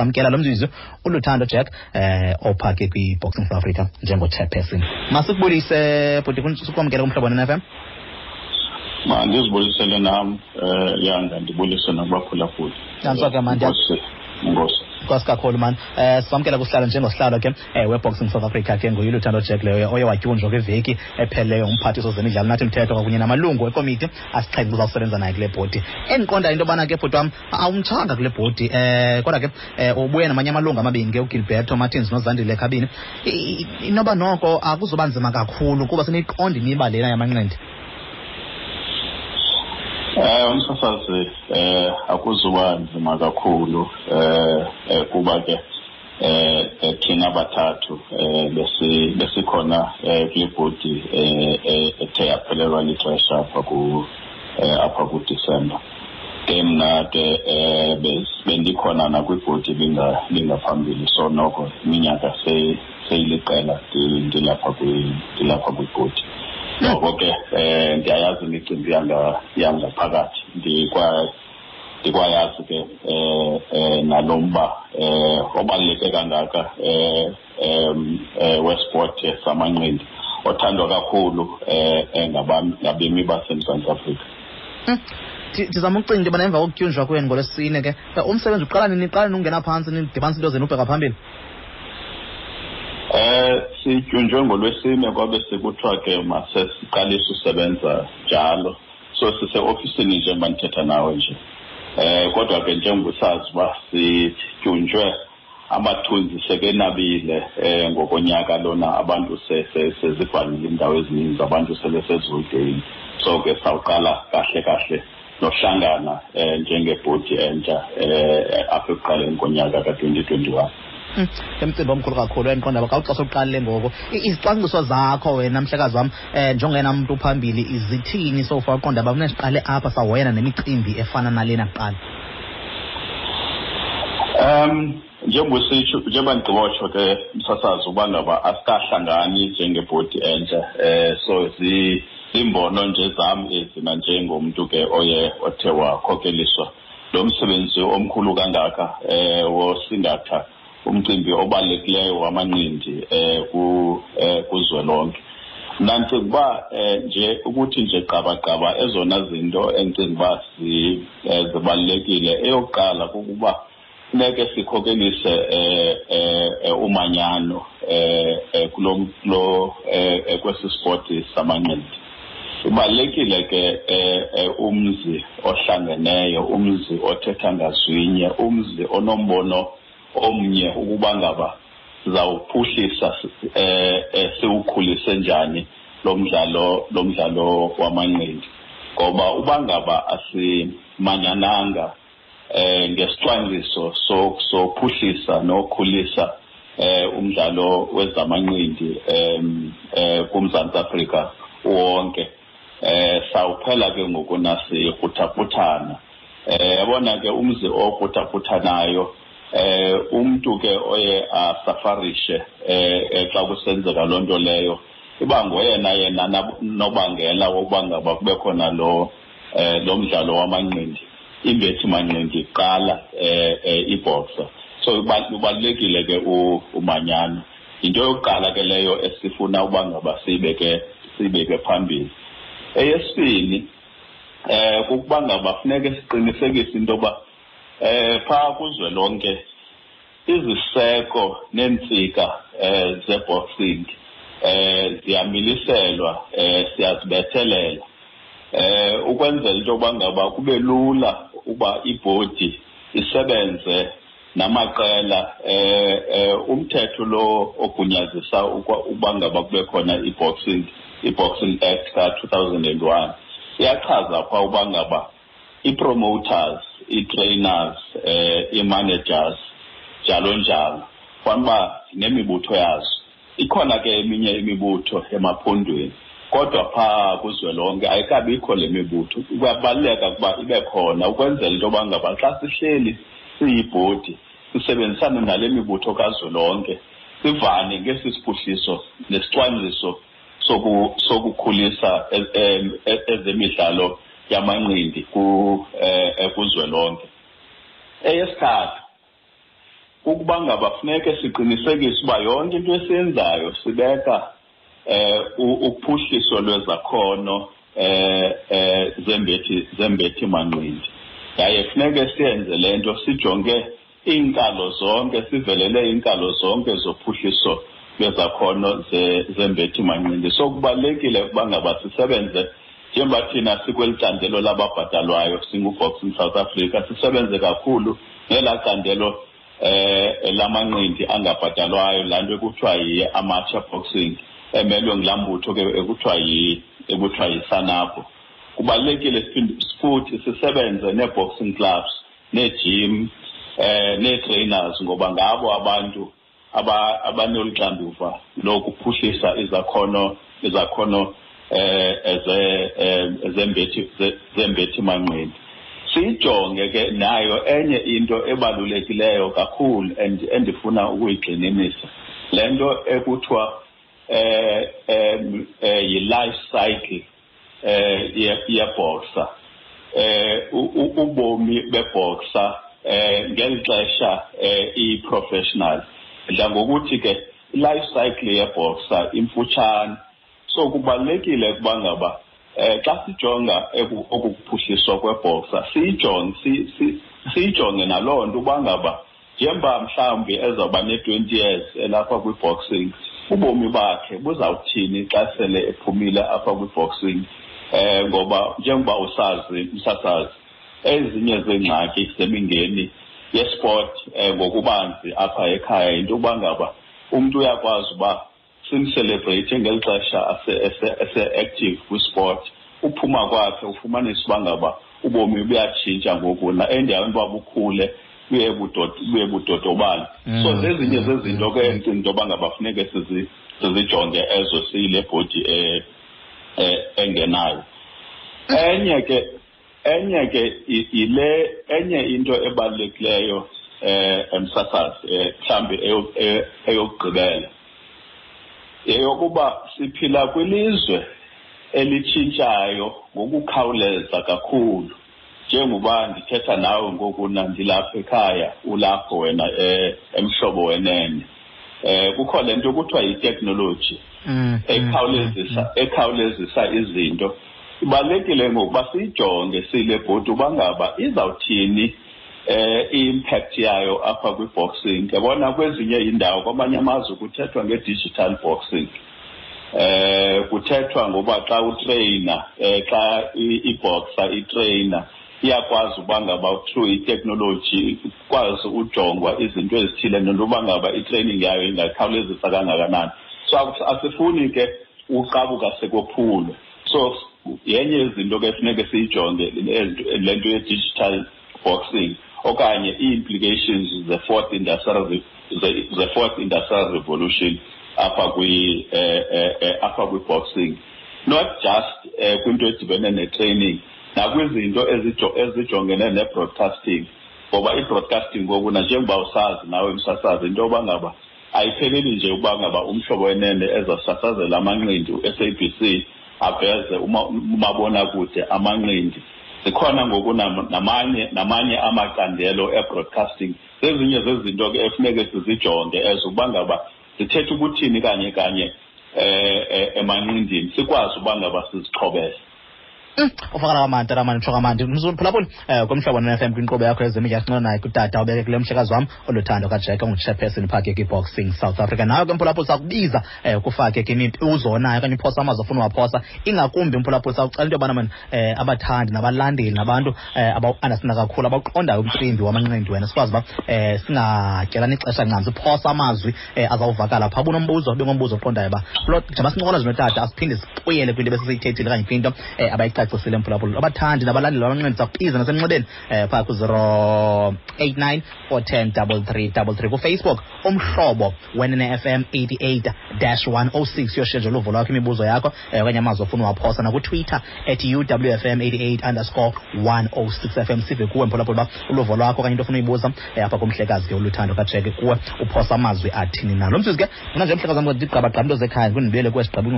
samkela lo mzuzu uluthando jack eh ophake kwi-boxing south africa njengo-chairperson masikubulise bhuti sukwamkela kumhlobo m? Mandizibulisele nam um yanga ndibulise nakubaphulaphuli ndiya- ngosi coleman um samkela kusihlalo njengosihlalo ke um weboxing south africa ke nguye luthando jack leyo oye watyunjwa kwiveki epheleleyo umphathiso zemidlalo. Nathi mthetho kwakunye namalungu ekomiti asixhenxe uzawusebenza naye kule bhodi. Endiqondayo into yobana ke bhuti wam awumtshanga kule bhodi um kodwa ke um ubuye namanye amalungu amabini ke ugilberto martins nozandile khabini inoba noko akuzoba nzima kakhulu kuba seniyiqonda imiba lena yamanqindi eh umsasazi eh akuzuba nzima kakhulu eh eh, kuba ke eh eh, thina bathathu eh besi besikhona eh kule bhodi eh ethe yaphelelwa lixesha apha ku apha ku December ke mna ke eh bendikhona nakwibhodi linga lingaphambili so noko iminyaka se seyiliqela ndilapha kwibhodi noko ke eh ndiyayazi imicimbi yanga yangaphakathi ndikwa ndikwayazi ke eh eh nalomba eh obaluleke kangaka em eh, wesport samanqindi othandwa kakhulu ngabami ngabemi baseMzantsi Afrika. Hmm. Ndi- ndizama ukucinga into yobana emva kokutyunjwa kwenu ngolwesine ke. Umsebenzi uqala nini? Qala ningena phantsi nidibanisa into zenu ubheka phambili. Eh sityunjwe ngolwesine kwabe sekuthiwa ke mase siqalise usebenza njalo. So sise ofisini nje mandithetha nawe nje. Eh kodwa ke njengosazi uba sityunjwe amathunzi sekenabile eh ngokonyaka lona abantu se- se- sezibhalile indawo ezininzi abantu sebeseziholideyi so ke sawuqala kahle kahle nohlangana eh njengebhodi entsha eh apha ekuqaleni konyaka ka-2021 Hmm, ke mcimbi omkhulu kakhulu endiqonda uba xa uqalile ngoku. I- izicwangciso zakho wena mhlekazi wam um njengena mntu phambili zithini so far? Uqonda uba funesiqale apha sahoyana nemicimbi efana nalena kuqala. Um njengositsho njengoba ndigqibotsho ke msasazi uba ngaba asikahlangani njengebhodi entsha eh so zi imbono nje zam ezi nanjengomntu ke oye othe wakhokeliswa. Lo msebenzi omkhulu kangaka eh wosingatha umcimbi obalulekileyo wamanqindi eh ku eh, kuzwelonke. Mna ndicinga uba eh, nje ukuthi nje qabaqaba ezona zinto endicinga uba zi- zibalulekile. Eyokuqala kukuba funeke sikhokelise eh, umanyano eh, kulo kwesi sport samanqindi. Ibalulekile ke umzi ohlangeneyo umzi othetha ngazwinye umzi onombono omnye ukuba ngaba sizawuphuhlisa eh, eh, siwukhulise njani lo mdlalo lo mdlalo wamanqindi ngoba uba ngaba asimanyananga eh ngesicwangciso so sophuhlisa nokhulisa eh umdlalo wezamanqindi em eh kuMzantsi Afrika wonke eh sawuphela ke ngoku nasikhuthakuthana eh yabona ke umzi okhuthakuthanayo eh umuntu ke oye asafarishe eh eh, xa kusenzeka loo nto leyo iba ngoyena yena nobangela wokuba ngaba kube khona lo eh lo mdlalo wamanqindi imbethi manqindi iqala eh eh, iboxer so kubalulekile ke umanyano. Into yokuqala ke leyo esifuna uba ngaba siyibeke siyibeke phambili. Eyesibini eh kukuba ngaba funeke siqinisekise into yoba eh phaa kuzwelonke iziseko neentsika eh zeboxing eh ziyamiliselwa eh siyazibethelela. Eh ukwenzela into yokuba ngaba kube lula uba ibhodi isebenze namaqela eh eh umthetho lo ogunyazisa ukwa- uba ngaba kube khona i-boxing i-boxing act ka-2001 iyachaza phaa uba ngaba i-promoters i-trainers eh i-managers njalo njalo fanuba nemibutho yazo ikhona ke eminye imibutho emaphondweni kodwa phaa kuzwelonke ayikabikho le mibutho. Kuyabaluleka ukuba ibe khona ukwenzela into yoba ngaba xa sihleli siyibhodi sisebenzisane nale mibutho kazwelonke sivane ngesi siphuhliso nesicwangciso soku- sokukhulisa e- em- e- ezemidlalo yamanqindi ku eh, kuzwelonke eyesithathu ukuba ngaba funeke siqinisekise uba yonke into esiyenzayo sibeka eh uphuhliso lwezakhono eh eh zembethi zembethi manqindi. Yaye funeke siyenze lento sijonge iinkalo zonke sivelele iinkalo zonke zophuhliso lwezakhono zembethi manqindi. So kubalulekile ukuba ngaba sisebenze njengoba thina sikweli candelo lababhatalwayo singuboxing south africa sisebenze kakhulu ngelaa candelo eh lamanqindi angabhatalwayo laa nto ekuthiwa yi-amateur boxing emelwe ngulaa mbutho ke ekuthiwa ekuthiwa yisanapho kubalulekile futhi sisebenze nee-boxing clubs nee-gym eh nee-trainers ngoba ngabo abantu abanolu xanduva lokuphuhlisa izakhono izakhono eh eze zembethi zembethi manqindi sijonge ke nayo enye into ebalulekileyo kakhulu and endifuna ukuyigxininisa. Lento ekuthiwa eh em yi-life cycle eh yeboxer eh ubomi beboxer eh ngeli xesha eh i-professional. Dla ngokuthi ke i-life cycle yeboxer imfutshane. So kubalulekile ukuba ngaba eh xa sijonga okuphuhliswa kweboxer siyijonge siyijonge naloo nto uba ngaba njengoba mhlawumbi ezawuba ne-twenty years elapha kwi-boxing ubomi bakhe buzawuthini xa sele ephumile apha kwi-boxing? Eh ngoba njengoba usazi msasazi ezinye zeengxaki zemingeni yesport eh ngokubanzi apha ekhaya into yokuba ngaba umntu uyakwazi uba simcelebrate ngeli xesha ase-active kwisport uphuma kwakhe ufumanise uba ngaba ubomi buyatshintsha ngoku. Endaweni uba bukhule buye budodobala. So zezinye zezinto ke endicinga into yoba ngaba funeke sizijonge ezo siyile bhodi engenayo. Enye ke enye ke yile enye into ebalulekileyo eh emsasazi mhlambi eyokugqibela. Yeyokuba siphila kwilizwe elitshintshayo ngokukhawuleza kakhulu. Njengoba ndithetha nawe ngoku ndilapha ekhaya ulapho wena emhlobo wenene. Eh kukho lento kuthiwa yi-technology ekhawulezisa ekhawulezisa izinto. Ibalekile ngokuba siyijonge sile bhodi uba ngaba izawuthini eh i-impact yayo apha kwi-boxing. Yabona kwezinye indawo kwamanye amazwe kuthethwa nge-digital boxing. Eh kuthethwa ngoba xa utrayina eh xa i-boxer itrayina iyakwazi uba ngaba through i-technology ikwazi ujongwa izinto ezithile nento yoba ngaba itraining yayo ingakhawulezisa kangakanani. So asifuni ke uqabuka sekophulwe so yenye yezinto ke funeke siyijonge le nto ye-digital boxing. Okanye ii-implications ze-fourth industrial ze-fourth industrial revolution apha kwi eh, eh, apha kwi-boxing not just eh, kwinto edibene ne-training nakwizinto ezijongene ne-broadcasting ngoba i-broadcasting ngoku nanjengoba usazi nawe msasazi into yoba ngaba ayipheleli nje uba ngaba umhlobo wenene ezasasazela amanqindi u-SABC aveze umabonakude amanqindi zikhona ngoku namanye namanye amacandelo e-broadcasting. Zezinye zezinto ke efuneke sizijonge ezo ukuba ngaba zithetha ukuthini kanye kanye eh emanqindini. Sikwazi uba ngaba sizixhobele. Ufakala kamandi ramani mtsho kamandi mphulaphuli um komhlobo ne-fm kwinkqubo yakho yezemidlalo sinqona naye kutata. Ubekekule mhlekazi wam oluthando kajeka unguchairperson phake kiboxing south africa. Nawe ke mphulaphuli sakubiza um kufake ke imibuzo onayo okanye uphosa amazwi afuna waphosa ingakumbi mphulaphuli sakucela into yobana mani um abathandi nabalandeli nabantu um abawuandastanda kakhulu abaqondayo umcimbi wamanqindi wena. Sikwazi uba um singatyelani ixesha ncam siphosa amazwi um azawuvakala phaa bunombuzo bengombuzo oqondayo uba njengoba sincokola zinotata asiphinde sibuyele kwinto besesiyithethile okanye kwinto um abayicacisile mphulaphula abathandi nabalandeli bamanqindi sakubiza nasemnxebeni um phaa ku-zero eight nine four ten double three double three. Kufacebook umhlobo wenene fm eighty eight dash one oh six. Yoshenjela uvo lwakho imibuzo yakho um okanye amazwi ofuna uwaphosa nakutwitter at uwfm eighty eight underscore one oh six fm sive kuwe mphulaphula uba uluvo lwakho okanye into ofuna uyibuza um apha kumhlekazi ke uluthando kajeke kuwe uphosa amazwi athini na. Lo ke mna nje mhlekazi wam ndigqabagqaba into zekhaya ndikundibuyele kuwe sigqaba